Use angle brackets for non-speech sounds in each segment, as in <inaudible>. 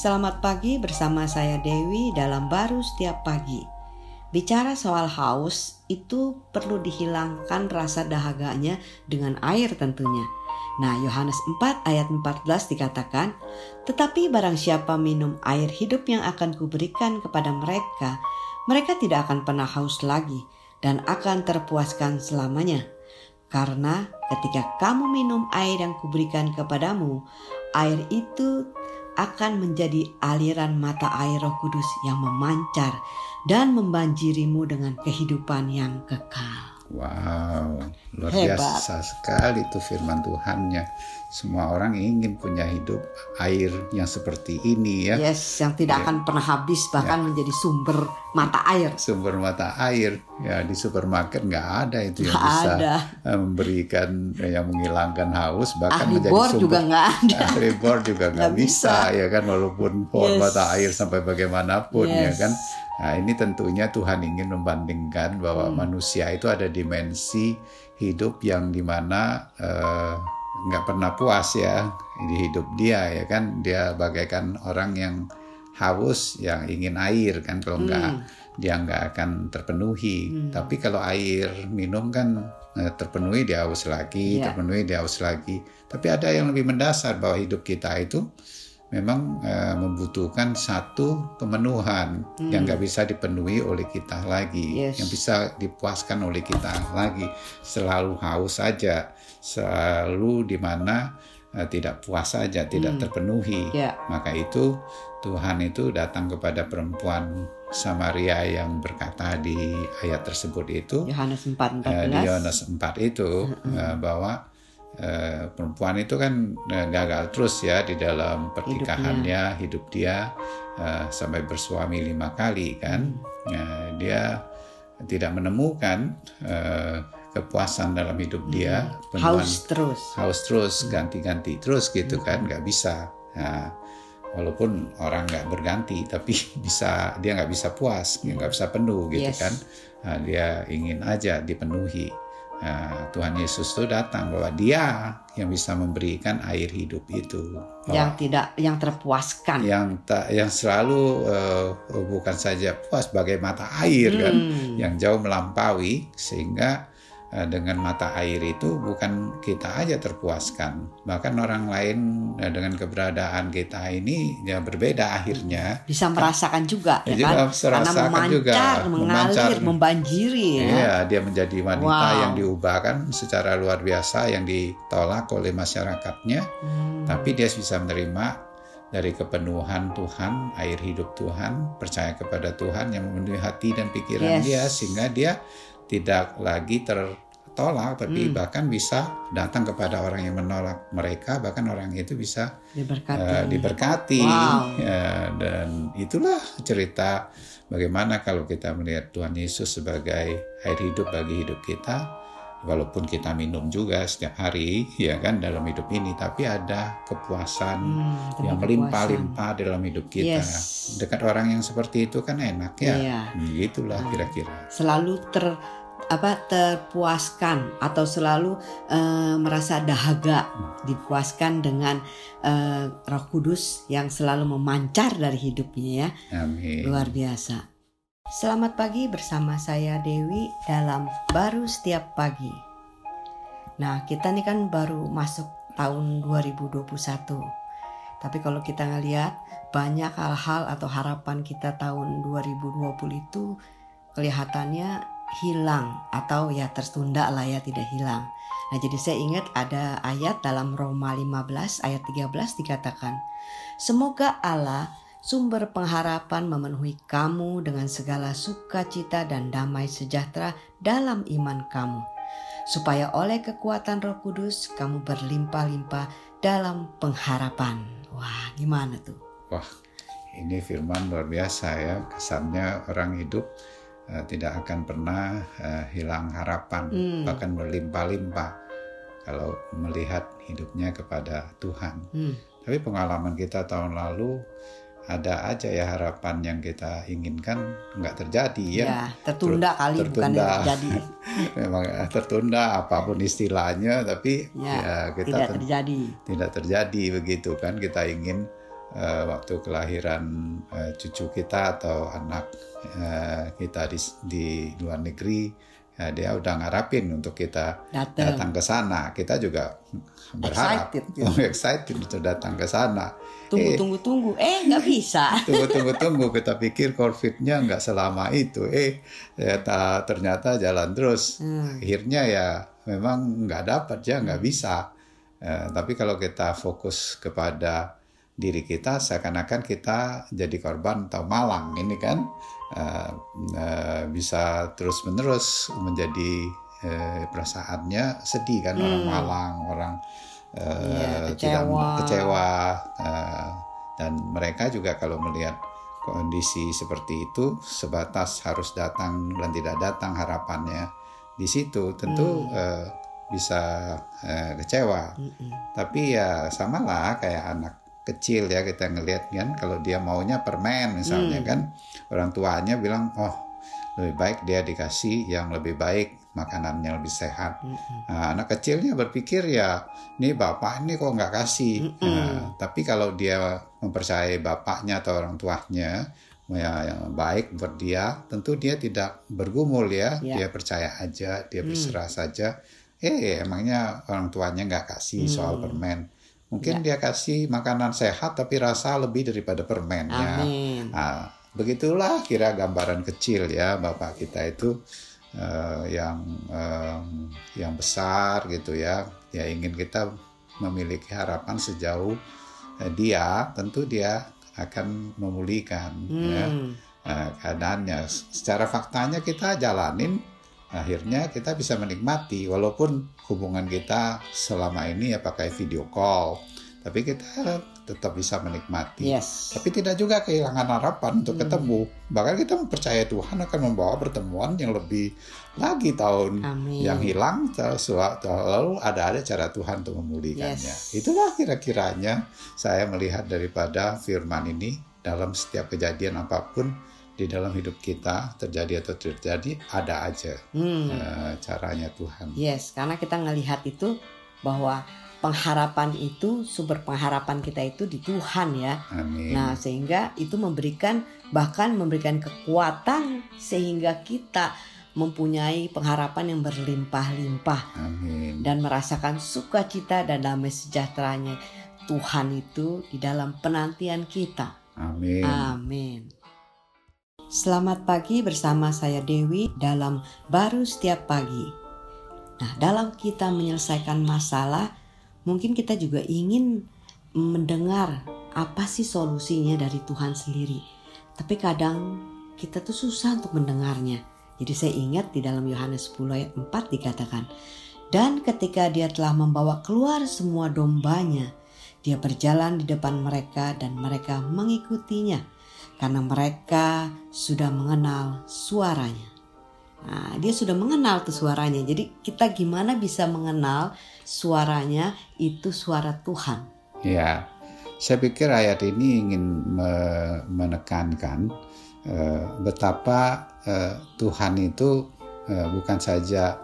Selamat pagi bersama saya Dewi dalam baru setiap pagi. Bicara soal haus itu perlu dihilangkan rasa dahaganya dengan air tentunya. Nah, Yohanes 4 ayat 14 dikatakan, "Tetapi barang siapa minum air hidup yang akan kuberikan kepada mereka, mereka tidak akan pernah haus lagi dan akan terpuaskan selamanya." Karena ketika kamu minum air yang kuberikan kepadamu, air itu akan menjadi aliran mata air Roh Kudus yang memancar dan membanjirimu dengan kehidupan yang kekal. Wow, luar Hebat. biasa sekali itu firman Tuhannya. Semua orang ingin punya hidup air yang seperti ini ya. Yes, yang tidak Ya. akan pernah habis bahkan menjadi sumber mata air. Sumber mata air ya di supermarket nggak ada itu yang Nggak bisa ada. eh, memberikan yang menghilangkan haus bahkan Ahli menjadi bor sumber juga nggak ada. ahli bor juga nggak bisa. ya kan walaupun pohon Yes. mata air sampai bagaimanapun ya Yes. kan. Nah ini tentunya Tuhan ingin membandingkan bahwa Hmm. manusia itu ada dimensi hidup yang di mana eh, nggak pernah puas ya di hidup dia ya kan dia bagaikan orang yang haus yang ingin air kan kalau nggak Hmm. dia nggak akan terpenuhi Hmm. tapi kalau air minum kan eh, terpenuhi dia haus lagi Ya. terpenuhi dia haus lagi tapi ada yang lebih mendasar bahwa hidup kita itu memang eh, membutuhkan satu pemenuhan Hmm. yang nggak bisa dipenuhi oleh kita lagi, Yes. yang bisa dipuaskan oleh kita lagi. Selalu haus saja, selalu di mana eh, tidak puas saja, tidak Hmm. terpenuhi. Ya, Maka itu Tuhan itu datang kepada perempuan Samaria yang berkata di ayat tersebut itu Yohanes 4 eh, di 14. Yohanes 4 itu eh, bahwa eh, perempuan itu kan eh, gagal terus ya di dalam pernikahannya hidup dia eh, sampai bersuami lima kali kan. Eh, dia tidak menemukan kepuasan dalam hidup dia. Penuhan Haus terus. haus terus ganti-ganti terus gitu kan nggak bisa. Nah, walaupun orang nggak berganti tapi <laughs> bisa dia nggak bisa puas dia nggak bisa penuh gitu Yes. kan. Nah, dia ingin aja dipenuhi Nah, Tuhan Yesus itu datang bahwa dia yang bisa memberikan air hidup itu Bahwa Yang tidak yang terpuaskan. yang tak yang selalu eh, bukan saja puas bagai mata air kan Hmm. yang jauh melampaui sehingga eh, dengan mata air itu bukan kita aja terpuaskan bahkan orang lain eh, dengan keberadaan kita ini ya berbeda akhirnya Bisa merasakan juga ya Ya, kan? juga Karena merasakan memancar, juga, mengalir, memancar. membanjiri ya. Iya, dia menjadi wanita Wow. yang diubahkan secara luar biasa yang ditolak oleh masyarakatnya Hmm. tapi dia bisa menerima dari kepenuhan Tuhan, air hidup Tuhan, percaya kepada Tuhan yang memenuhi hati dan pikiran Yes. dia sehingga dia tidak lagi tertolak tapi Hmm. bahkan bisa datang kepada orang yang menolak mereka bahkan orang itu bisa diberkati. eh, diberkati Wow. Ya, dan itulah cerita bagaimana kalau kita melihat Tuhan Yesus sebagai air hidup bagi hidup kita walaupun kita minum juga setiap hari <laughs> ya kan dalam hidup ini tapi ada kepuasan Hmm, yang melimpah-limpah dalam hidup kita Yes. dekat orang yang seperti itu kan enak ya Iya. Gitulah Hmm. kira-kira Selalu ter apa terpuaskan atau selalu eh, merasa dahaga dipuaskan dengan eh, Roh Kudus yang selalu memancar dari hidupnya ya. amin Luar biasa. Selamat pagi bersama saya Dewi dalam baru setiap pagi. Nah, kita nih kan baru masuk tahun 2021. Tapi kalau kita ngelihat banyak hal-hal atau harapan kita tahun 2020 itu kelihatannya hilang atau ya tertunda lah ya tidak hilang. Nah, jadi saya ingat ada ayat dalam Roma 15 ayat 13 dikatakan, "Semoga Allah sumber pengharapan memenuhi kamu dengan segala sukacita dan damai sejahtera dalam iman kamu, supaya oleh kekuatan Roh Kudus kamu berlimpah-limpah dalam pengharapan." Wah, gimana tuh? ini firman luar biasa ya kesannya orang hidup eh, tidak akan pernah eh, hilang harapan Hmm. bahkan berlimpah-limpah kalau melihat hidupnya kepada Tuhan. Hmm. Tapi pengalaman kita tahun lalu ada aja ya harapan yang kita inginkan nggak terjadi ya. Ya, tertunda kali bukan tertunda. terjadi. <laughs> Memang eh, tertunda apa pun istilahnya tapi Ya, ya, kita Tidak terjadi. tidak terjadi begitu kan kita ingin uh, waktu kelahiran uh, cucu kita atau anak uh, kita di, di luar negeri ya dia udah ngarapin untuk kita datang, datang ke sana. Kita juga berharap. Excited, gitu. oh, excited untuk datang ke sana. Tunggu eh, tunggu tunggu. Eh nggak bisa. <laughs> Tunggu tunggu tunggu. Kita pikir covidnya nggak selama itu. Eh ternyata, ternyata jalan terus. Hmm. akhirnya ya memang nggak dapat ya nggak hmm. bisa. Eh, tapi kalau kita fokus kepada diri kita seakan-akan kita jadi korban atau malang ini kan uh, uh, bisa terus menerus menjadi uh, perasaannya sedih kan hmm. orang malang orang uh, ya, kecewa, kecewa uh, dan mereka juga kalau melihat kondisi seperti itu sebatas harus datang dan tidak datang harapannya di situ tentu hmm. uh, bisa uh, kecewa. -hmm. Tapi ya samalah kayak anak kecil ya kita ngelihat kan kalau dia maunya permen misalnya hmm. kan orang tuanya bilang oh lebih baik dia dikasih yang lebih baik makanannya lebih sehat. Mm -hmm. nah, anak kecilnya berpikir ya, nih bapak ini kok nggak kasih. Mm -hmm. nah, tapi kalau dia mempercayai bapaknya atau orang tuanya ya yang baik buat dia, tentu dia tidak bergumul ya, yeah. dia percaya aja, dia mm. berserah mm. saja. Eh emangnya orang tuanya nggak kasih mm. soal permen Mungkin ya. dia kasih makanan sehat tapi rasa lebih daripada permennya. Amin. Nah, begitulah kira gambaran kecil ya Bapak kita itu uh, yang uh, yang besar gitu ya. Ya ingin kita memiliki harapan sejauh uh, dia, tentu dia akan memulihkan ya, hmm. ya uh, keadaannya. Secara faktanya kita jalanin akhirnya kita bisa menikmati walaupun hubungan kita selama ini ya pakai video call tapi kita tetap bisa menikmati. Yes. Tapi tidak juga kehilangan harapan untuk hmm. ketemu. Bahkan kita mempercaya Tuhan akan membawa pertemuan yang lebih lagi tahun Amin. yang hilang lalu ada ada cara Tuhan untuk memulihkannya. Yes. Itulah kira-kiranya saya melihat daripada firman ini dalam setiap kejadian apa pun di dalam hidup kita terjadi atau terjadi ada aja hmm. uh, caranya Tuhan. Yes, karena kita ngelihat itu bahwa pengharapan itu sumber pengharapan kita itu di Tuhan ya. Amin. Nah, sehingga itu memberikan bahkan memberikan kekuatan sehingga kita mempunyai pengharapan yang berlimpah-limpah dan merasakan sukacita dan damai sejahteranya Tuhan itu di dalam penantian kita. Amin. Amin. Selamat pagi bersama saya Dewi dalam Baru Setiap Pagi. Nah, dalam kita menyelesaikan masalah, mungkin kita juga ingin mendengar apa sih solusinya dari Tuhan sendiri. Tapi kadang kita tuh susah untuk mendengarnya. Jadi saya ingat di dalam Yohanes 10 ayat 4 dikatakan, Dan ketika dia telah membawa keluar semua dombanya, dia berjalan di depan mereka dan mereka mengikutinya karena mereka sudah mengenal suaranya. Nah, dia sudah mengenal tuh suaranya. Jadi kita gimana bisa mengenal suaranya itu suara Tuhan? Ya, saya pikir ayat ini ingin menekankan uh, betapa uh, Tuhan itu uh, bukan saja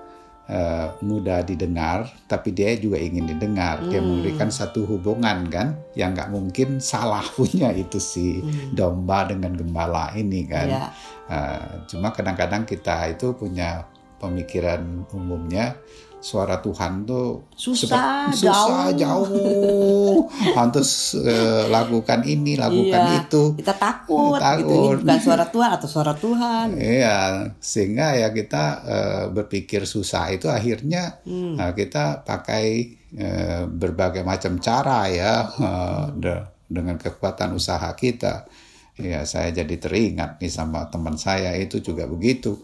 uh, mudah didengar, tapi dia juga ingin didengar. Hmm. Dia memberikan satu hubungan kan, yang nggak mungkin salah <laughs> punya itu si hmm. domba dengan gembala ini kan. Yeah. Uh, cuma kadang-kadang kita itu punya pemikiran umumnya suara Tuhan tuh susah, susah jauh, jauh. <laughs> Pantas uh, lakukan ini, lakukan iya, itu. Kita takut, takut. Gitu. Ini bukan suara Tuhan atau suara Tuhan. Iya, sehingga ya kita uh, berpikir susah itu akhirnya hmm. uh, kita pakai uh, berbagai macam cara ya uh, de dengan kekuatan usaha kita Ya, saya jadi teringat nih sama teman saya itu juga begitu.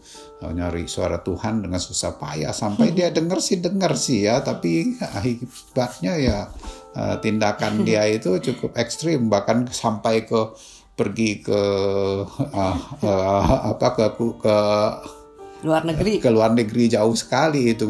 Nyari suara Tuhan dengan susah payah. Sampai dia <laughs> dengar sih dengar sih ya, tapi akibatnya ya eh, tindakan dia <laughs> itu cukup ekstrim. Bahkan sampai ke pergi ke uh, uh, apa ke ke luar negeri. Ke luar negeri jauh sekali itu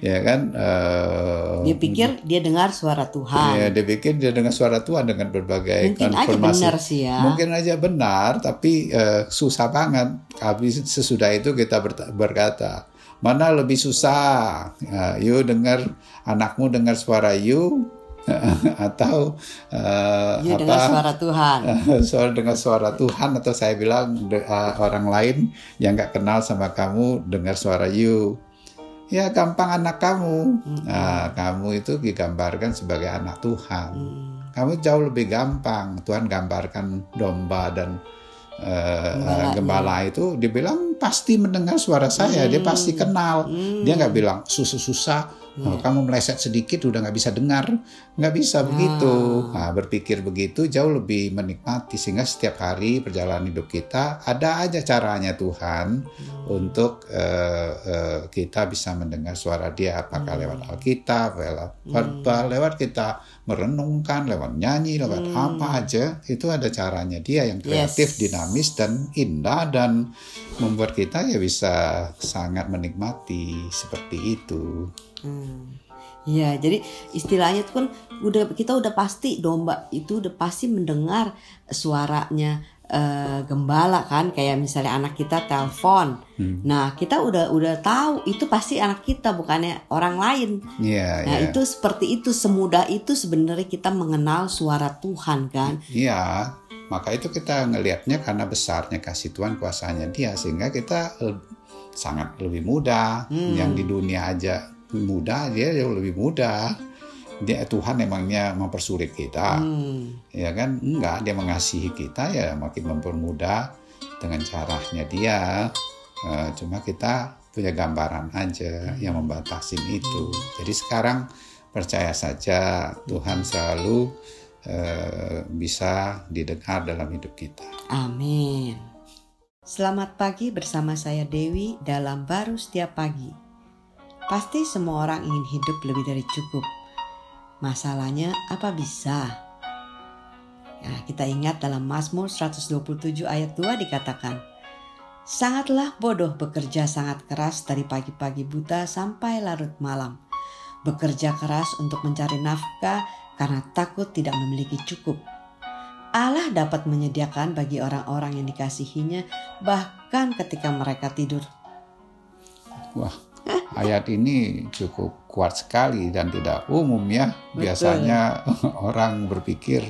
ya kan? Uh, dia pikir dia dengar suara Tuhan. Ya dia pikir dia dengar suara Tuhan dengan berbagai mungkin aja benar sih ya. Mungkin aja benar tapi uh, susah banget. Habis sesudah itu kita berkata mana lebih susah? Uh, you dengar anakmu dengar suara you <laughs> atau uh, ya, apa? dengan suara Tuhan. <laughs> Suara dengan suara Tuhan atau saya bilang uh, orang lain yang nggak kenal sama kamu dengar suara you. Ya gampang anak kamu. Hmm. nah, kamu itu digambarkan sebagai anak Tuhan. Hmm. kamu jauh lebih gampang. Tuhan gambarkan domba dan uh, gembala itu dibilang pasti mendengar suara saya. Hmm. dia pasti kenal. Hmm. dia nggak bilang susah susah Oh, yeah. kamu meleset sedikit udah nggak bisa dengar, nggak bisa begitu. Nah, berpikir begitu jauh lebih menikmati sehingga setiap hari perjalanan hidup kita ada aja caranya Tuhan hmm. untuk uh, uh, kita bisa mendengar suara Dia apakah hmm. lewat Alkitab, lewat khotbah, hmm. lewat kita merenungkan, lewat nyanyi, lewat hmm. apa aja itu ada caranya Dia yang kreatif, yes. dinamis dan indah dan membuat kita ya bisa sangat menikmati seperti itu. Hmm. Ya, jadi istilahnya itu kan udah kita udah pasti domba itu udah pasti mendengar suaranya uh, gembala kan kayak misalnya anak kita telepon. Hmm. Nah, kita udah udah tahu itu pasti anak kita bukannya orang lain. Yeah, nah, yeah. itu seperti itu semudah itu sebenarnya kita mengenal suara Tuhan kan. Iya. Maka itu kita ngelihatnya karena besarnya kasih Tuhan kuasanya Dia sehingga kita sangat lebih mudah hmm. yang di dunia aja mudah dia jauh lebih mudah. Dia Tuhan emangnya mempersulit kita hmm. ya kan? Enggak dia mengasihi kita ya makin mempermudah dengan caranya dia. Uh, cuma kita punya gambaran aja yang membatasi itu. Jadi sekarang percaya saja Tuhan selalu uh, bisa didengar dalam hidup kita. Amin. Selamat pagi bersama saya Dewi dalam baru setiap pagi Pasti semua orang ingin hidup lebih dari cukup. Masalahnya apa bisa? Ya, kita ingat dalam Mazmur 127 ayat 2 dikatakan, Sangatlah bodoh bekerja sangat keras dari pagi-pagi buta sampai larut malam. Bekerja keras untuk mencari nafkah karena takut tidak memiliki cukup. Allah dapat menyediakan bagi orang-orang yang dikasihinya bahkan ketika mereka tidur. Wah, ayat ini cukup kuat sekali dan tidak umum ya. Biasanya <laughs> orang berpikir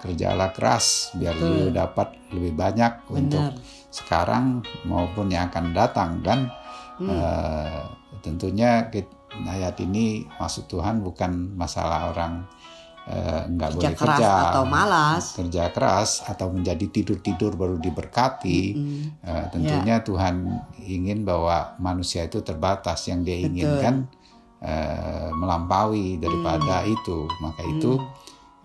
kerjalah keras biar lu dapat lebih banyak Benar. untuk sekarang maupun yang akan datang dan hmm. uh, tentunya ayat ini maksud Tuhan bukan masalah orang Eh, nggak boleh keras kerja atau malas kerja keras atau menjadi tidur tidur baru diberkati mm-hmm. uh, tentunya yeah. Tuhan ingin bahwa manusia itu terbatas yang dia inginkan uh, melampaui daripada mm. itu maka mm. itu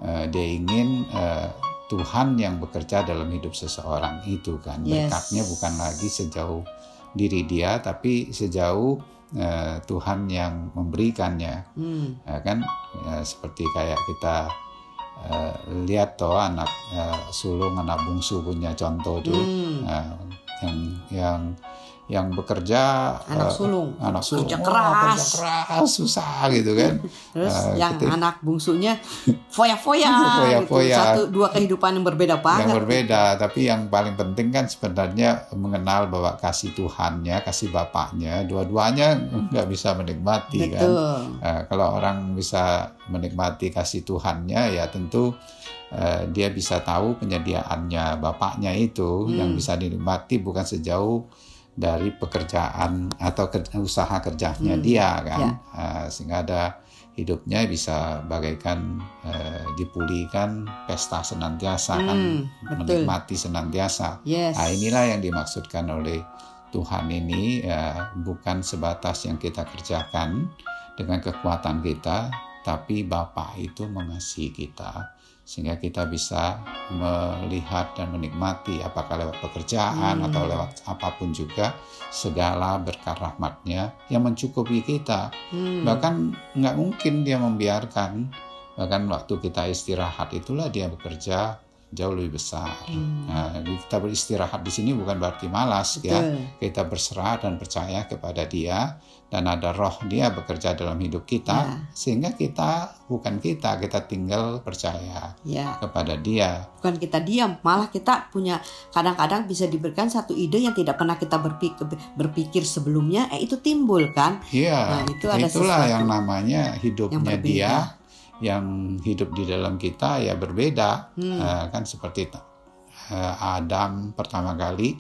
uh, dia ingin uh, Tuhan yang bekerja dalam hidup seseorang itu kan yes. berkatnya bukan lagi sejauh diri dia tapi sejauh uh, Tuhan yang memberikannya hmm. uh, kan uh, seperti kayak kita uh, lihat toh anak uh, sulung anak bungsu punya contoh tuh hmm. uh, yang yang yang bekerja anak uh, sulung anak sulung kerja keras oh, kerja keras susah gitu kan <laughs> terus uh, yang ketika, anak bungsunya <laughs> foya-foya foya-foya gitu. satu dua kehidupan yang berbeda banget yang berbeda tapi yang paling penting kan sebenarnya mengenal bahwa kasih Tuhannya kasih bapaknya dua-duanya nggak bisa menikmati kan. Betul. kan uh, kalau orang bisa menikmati kasih Tuhannya ya tentu uh, dia bisa tahu penyediaannya bapaknya itu hmm. yang bisa dinikmati bukan sejauh dari pekerjaan atau kerja, usaha kerjanya hmm. dia kan ya. uh, sehingga ada hidupnya bisa bagaikan uh, dipulihkan pesta senantiasa kan, hmm, kan betul. menikmati senantiasa yes. nah inilah yang dimaksudkan oleh Tuhan ini ya, bukan sebatas yang kita kerjakan dengan kekuatan kita tapi Bapa itu mengasihi kita sehingga kita bisa melihat dan menikmati apakah lewat pekerjaan hmm. atau lewat apa pun juga segala berkah rahmatnya yang mencukupi kita hmm. bahkan nggak mungkin dia membiarkan bahkan waktu kita istirahat itulah dia bekerja jauh lebih besar. Hmm. Nah, kita beristirahat di sini bukan berarti malas ya. Betul. ya. Kita berserah dan percaya kepada Dia dan ada roh Dia bekerja dalam hidup kita ya. sehingga kita bukan kita, kita tinggal percaya ya. kepada Dia. Bukan kita diam, malah kita punya kadang-kadang bisa diberikan satu ide yang tidak pernah kita berpikir, berpikir sebelumnya eh itu timbul kan? Iya. Nah, itu ada itulah yang namanya hidupnya yang Dia yang hidup di dalam kita ya berbeda Hmm. Eh, kan seperti eh, Adam pertama kali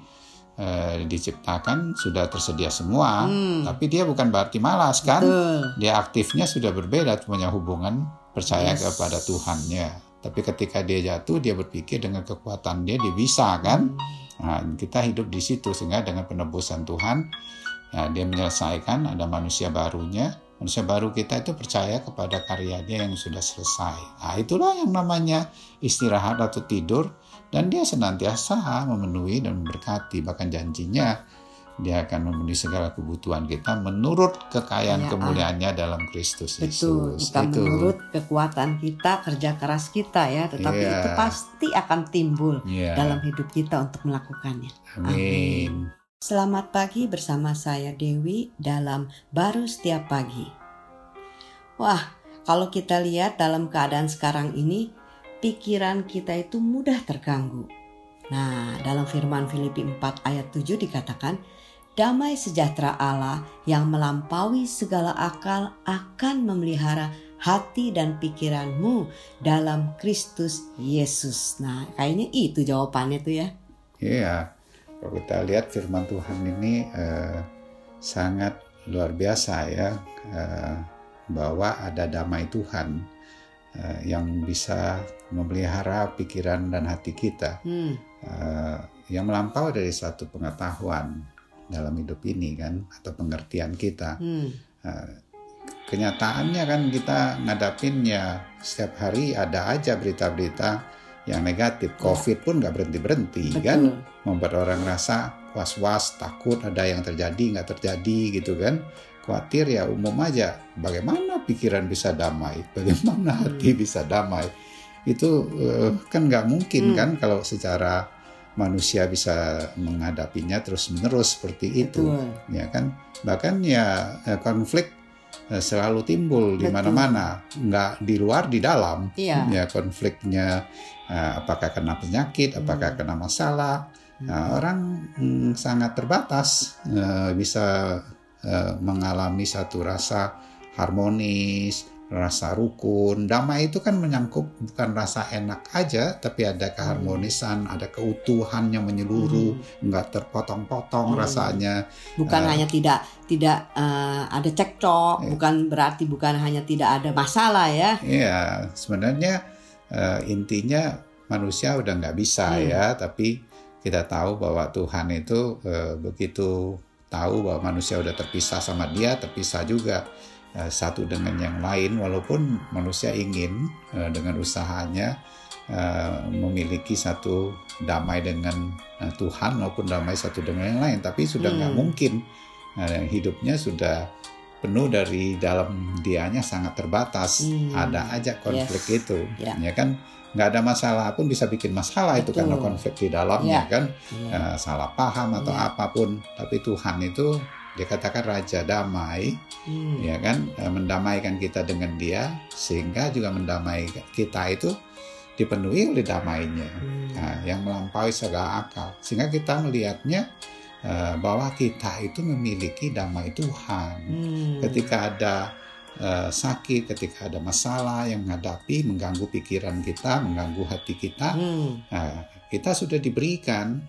eh, diciptakan sudah tersedia semua Hmm. tapi dia bukan berarti malas kan Betul. dia aktifnya sudah berbeda punya hubungan percaya Yes. kepada Tuhannya tapi ketika dia jatuh dia berpikir dengan kekuatan dia dia bisa kan nah, kita hidup di situ sehingga dengan penebusan Tuhan ya, dia menyelesaikan ada manusia barunya manusia baru kita itu percaya kepada karyanya yang sudah selesai. Nah itulah yang namanya istirahat atau tidur dan dia senantiasa memenuhi dan memberkati. Bahkan janjinya dia akan memenuhi segala kebutuhan kita menurut kekayaan Ya, kemuliaannya dalam Kristus Betul, Yesus. bukan itu. menurut kekuatan kita, kerja keras kita ya, tetapi Iya. itu pasti akan timbul Ya, dalam hidup kita untuk melakukannya. amin Selamat pagi bersama saya Dewi dalam Baru Setiap Pagi. Wah, kalau kita lihat dalam keadaan sekarang ini, pikiran kita itu mudah terganggu. Nah, dalam firman Filipi 4 ayat 7 dikatakan, Damai sejahtera Allah yang melampaui segala akal akan memelihara hati dan pikiranmu dalam Kristus Yesus. Nah, kayaknya itu jawabannya tuh ya. Iya, kalau kita lihat firman Tuhan ini eh, sangat luar biasa ya, eh, bahwa ada damai Tuhan eh, yang bisa memelihara pikiran dan hati kita, Hmm, eh, yang melampaui dari satu pengetahuan dalam hidup ini kan, atau pengertian kita. hmm, Eh, kenyataannya kan kita ngadapin ya setiap hari ada aja berita-berita yang negatif. Covid pun nggak berhenti-berhenti kan betul. membuat orang rasa was-was, takut ada yang terjadi, nggak terjadi gitu kan. Khawatir ya umum aja. Bagaimana pikiran bisa damai? <laughs> Bagaimana hati bisa damai? Itu eh, kan nggak mungkin Hmm. kan kalau secara manusia bisa menghadapinya terus-menerus seperti itu Betul. ya kan bahkan ya eh, konflik eh, selalu timbul di mana-mana nggak di luar di dalam Iya. ya konfliknya apakah kena penyakit apakah Hmm. kena masalah Hmm. Nah, orang mm, sangat terbatas eh, bisa eh, mengalami satu rasa harmonis, rasa rukun. Damai itu kan menyangkut bukan rasa enak aja, tapi ada keharmonisan, ada keutuhan yang menyeluruh, nggak terpotong-potong Hmm. rasanya. bukan Eh. hanya tidak tidak eh, ada cekcok, Iya. bukan berarti bukan hanya tidak ada masalah ya. Iya, sebenarnya eh, intinya manusia udah nggak bisa Hmm. ya, tapi kita tahu bahwa Tuhan itu eh, begitu tahu bahwa manusia udah terpisah sama Dia, terpisah juga eh, satu dengan yang lain, walaupun manusia ingin eh, dengan usahanya eh, memiliki satu damai dengan eh, Tuhan maupun damai satu dengan yang lain, tapi sudah nggak Hmm. mungkin. Nah, hidupnya sudah penuh dari dalam dianya sangat terbatas. Hmm. Ada aja konflik Yes. itu, Ya. ya kan? Nggak ada masalah pun bisa bikin masalah itu Betul. karena konflik di dalamnya Ya. kan, Iya. Eh, salah paham atau Ya. apa pun. Tapi Tuhan itu dikatakan Raja Damai, Hmm. ya kan, Eh, mendamaikan kita dengan Dia sehingga juga mendamaikan kita itu dipenuhi oleh damainya. Hmm. Nah, yang melampaui segala akal. Sehingga kita melihatnya eh, bahwa kita itu memiliki damai Tuhan. Hmm. Ketika ada eh, sakit, ketika ada masalah yang menghadapi, mengganggu pikiran kita, mengganggu hati kita, Hmm. nah, kita sudah diberikan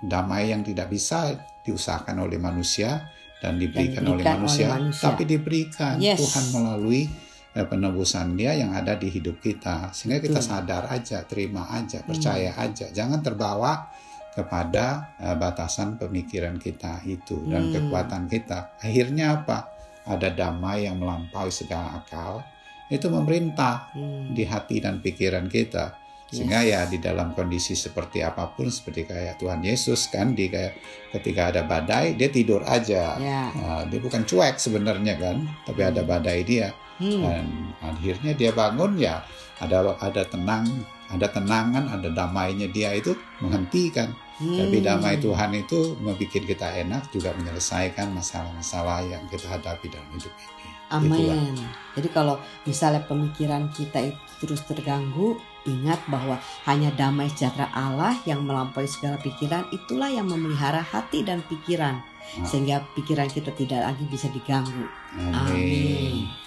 damai yang tidak bisa diusahakan oleh manusia dan diberikan, oleh, diberikan oleh manusia, manusia. tapi diberikan Yes. Tuhan melalui penebusan Dia yang ada di hidup kita, sehingga kita Betul. sadar aja, terima aja, Hmm. percaya aja, jangan terbawa kepada eh, batasan pemikiran kita itu dan Hmm. kekuatan kita. Akhirnya apa? Ada damai yang melampaui segala akal. Itu memerintah Hmm. di hati dan pikiran kita. Sehingga ya di dalam kondisi seperti apa pun seperti kayak Tuhan Yesus kan di kayak ketika ada badai dia tidur aja. Ya. Nah, dia bukan cuek sebenarnya kan, tapi ada badai dia Hmm. dan akhirnya dia bangun ya ada ada tenang, ada tenangan, ada damainya dia itu menghentikan. Tapi Hmm. damai Tuhan itu membuat kita enak juga menyelesaikan masalah-masalah yang kita hadapi dalam hidup ini. Itulah. Amin. Jadi kalau misalnya pemikiran kita itu terus terganggu, ingat bahwa hanya damai sejahtera Allah yang melampaui segala pikiran itulah yang memelihara hati dan pikiran Nah. sehingga pikiran kita tidak lagi bisa diganggu. Amin. Amin.